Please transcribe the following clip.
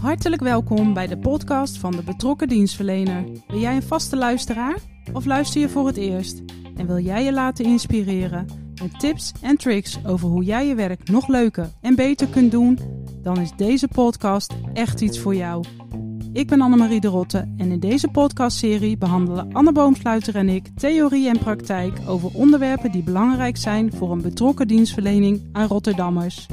Hartelijk welkom bij de podcast van de betrokken dienstverlener. Ben jij een vaste luisteraar of luister je voor het eerst? En wil jij je laten inspireren met tips en tricks over hoe jij je werk nog leuker en beter kunt doen? Dan is deze podcast echt iets voor jou. Ik ben Annemarie de Rotte en in deze podcastserie behandelen Anne Boomsluiter en ik theorie en praktijk over onderwerpen die belangrijk zijn voor een betrokken dienstverlening aan Rotterdammers.